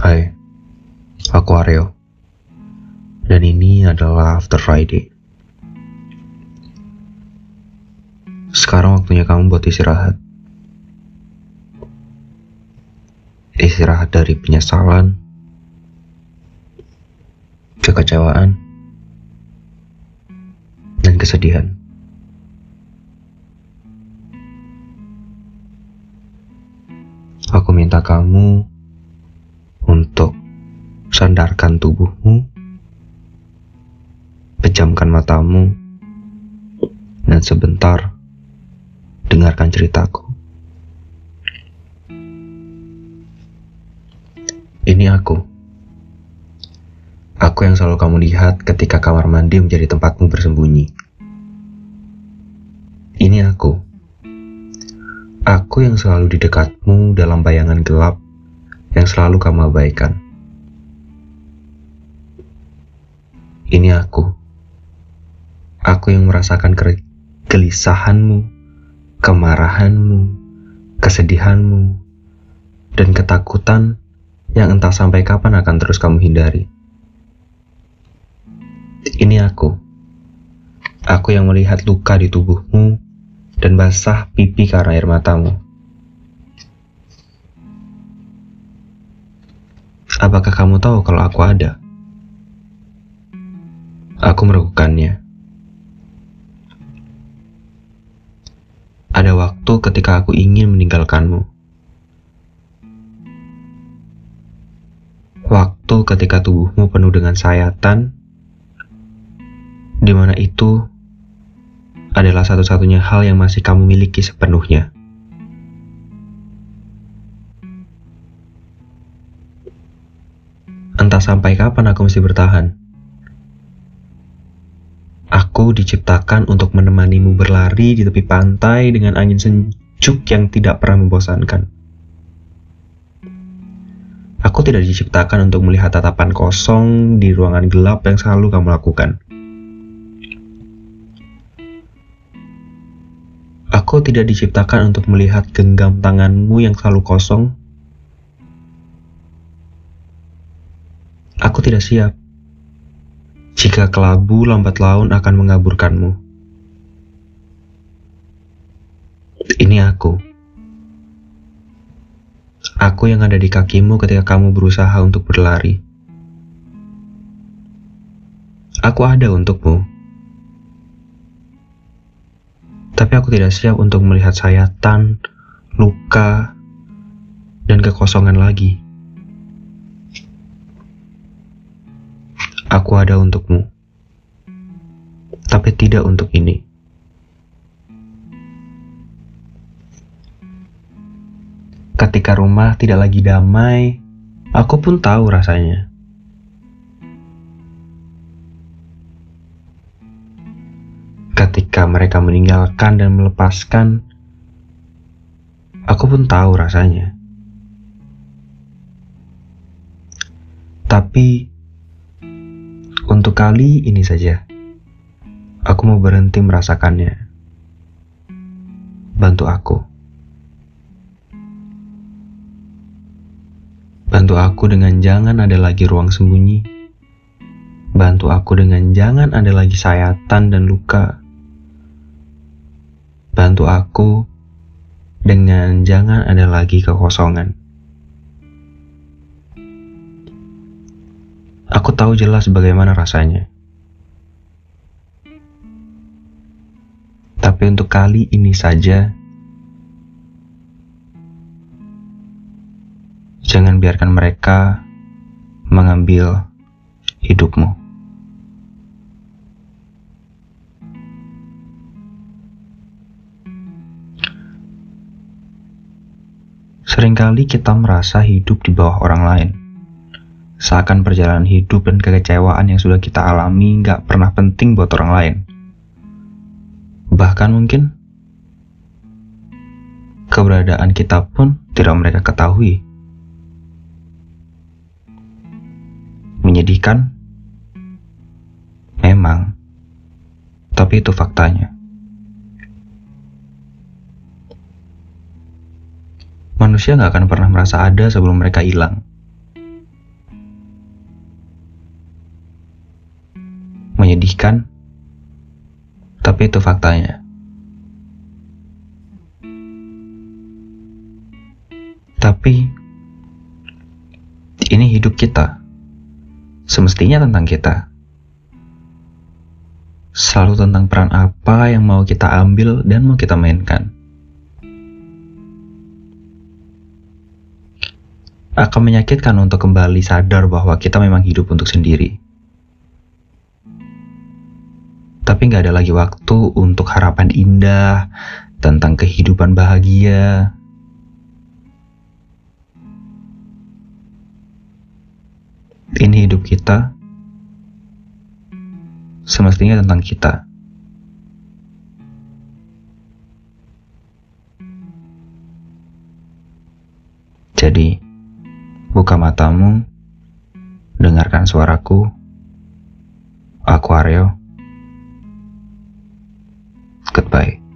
Hai, aku Aryo. Dan ini adalah After Friday. Sekarang waktunya kamu buat istirahat. Istirahat dari penyesalan, kekecewaan, dan kesedihan. Aku minta kamu sandarkan tubuhmu, pejamkan matamu, dan sebentar dengarkan ceritaku. Ini aku. Aku yang selalu kamu lihat ketika kamar mandi menjadi tempatmu bersembunyi. Ini aku Aku yang selalu di dekatmu dalam bayangan gelap yang selalu kamu abaikan. Ini aku. Aku yang merasakan kegelisahanmu, kemarahanmu, kesedihanmu, dan ketakutan yang entah sampai kapan akan terus kamu hindari. Ini aku. Aku yang melihat luka di tubuhmu dan basah pipi karena air matamu. Apakah kamu tahu kalau aku ada? Aku meragukannya. Ada waktu ketika aku ingin meninggalkanmu. Waktu ketika tubuhmu penuh dengan sayatan, di mana itu adalah satu-satunya hal yang masih kamu miliki sepenuhnya. Entah sampai kapan aku mesti bertahan. Aku diciptakan untuk menemanimu berlari di tepi pantai dengan angin sejuk yang tidak pernah membosankan. Aku tidak diciptakan untuk melihat tatapan kosong di ruangan gelap yang selalu kamu lakukan. Aku tidak diciptakan untuk melihat genggam tanganmu yang selalu kosong. Aku tidak siap jika kelabu lambat laun akan mengaburkanmu. Ini aku. Aku yang ada di kakimu ketika kamu berusaha untuk berlari. Aku ada untukmu tapi aku tidak siap untuk melihat sayatan, luka, dan kekosongan lagi. Aku ada untukmu, tapi tidak untuk ini. Ketika rumah tidak lagi damai, aku pun tahu rasanya. ketika mereka meninggalkan dan melepaskan, aku pun tahu rasanya. Tapi kali ini saja, aku mau berhenti merasakannya. Bantu aku. Bantu aku dengan jangan ada lagi ruang sembunyi. Bantu aku dengan jangan ada lagi sayatan dan luka Bantu aku dengan jangan ada lagi kekosongan. Aku tahu jelas bagaimana rasanya. Tapi untuk kali ini saja, jangan biarkan mereka mengambil hidupmu. Seringkali kita merasa hidup di bawah orang lain. Seakan perjalanan hidup dan kekecewaan yang sudah kita alami nggak pernah penting buat orang lain. Bahkan mungkin keberadaan kita pun tidak mereka ketahui. Menyedihkan? Memang. Tapi itu faktanya. Manusia nggak akan pernah merasa ada sebelum mereka hilang. Menyedihkan, tapi itu faktanya. Tapi ini hidup kita. Semestinya tentang kita. Selalu tentang peran apa yang mau kita ambil dan mau kita mainkan. Akan menyakitkan untuk kembali sadar bahwa kita memang hidup untuk sendiri. Tapi nggak ada lagi waktu untuk harapan indah tentang kehidupan bahagia, ini hidup kita semestinya tentang kita. Jadi, buka matamu, dengarkan suaraku. Aku. Goodbye.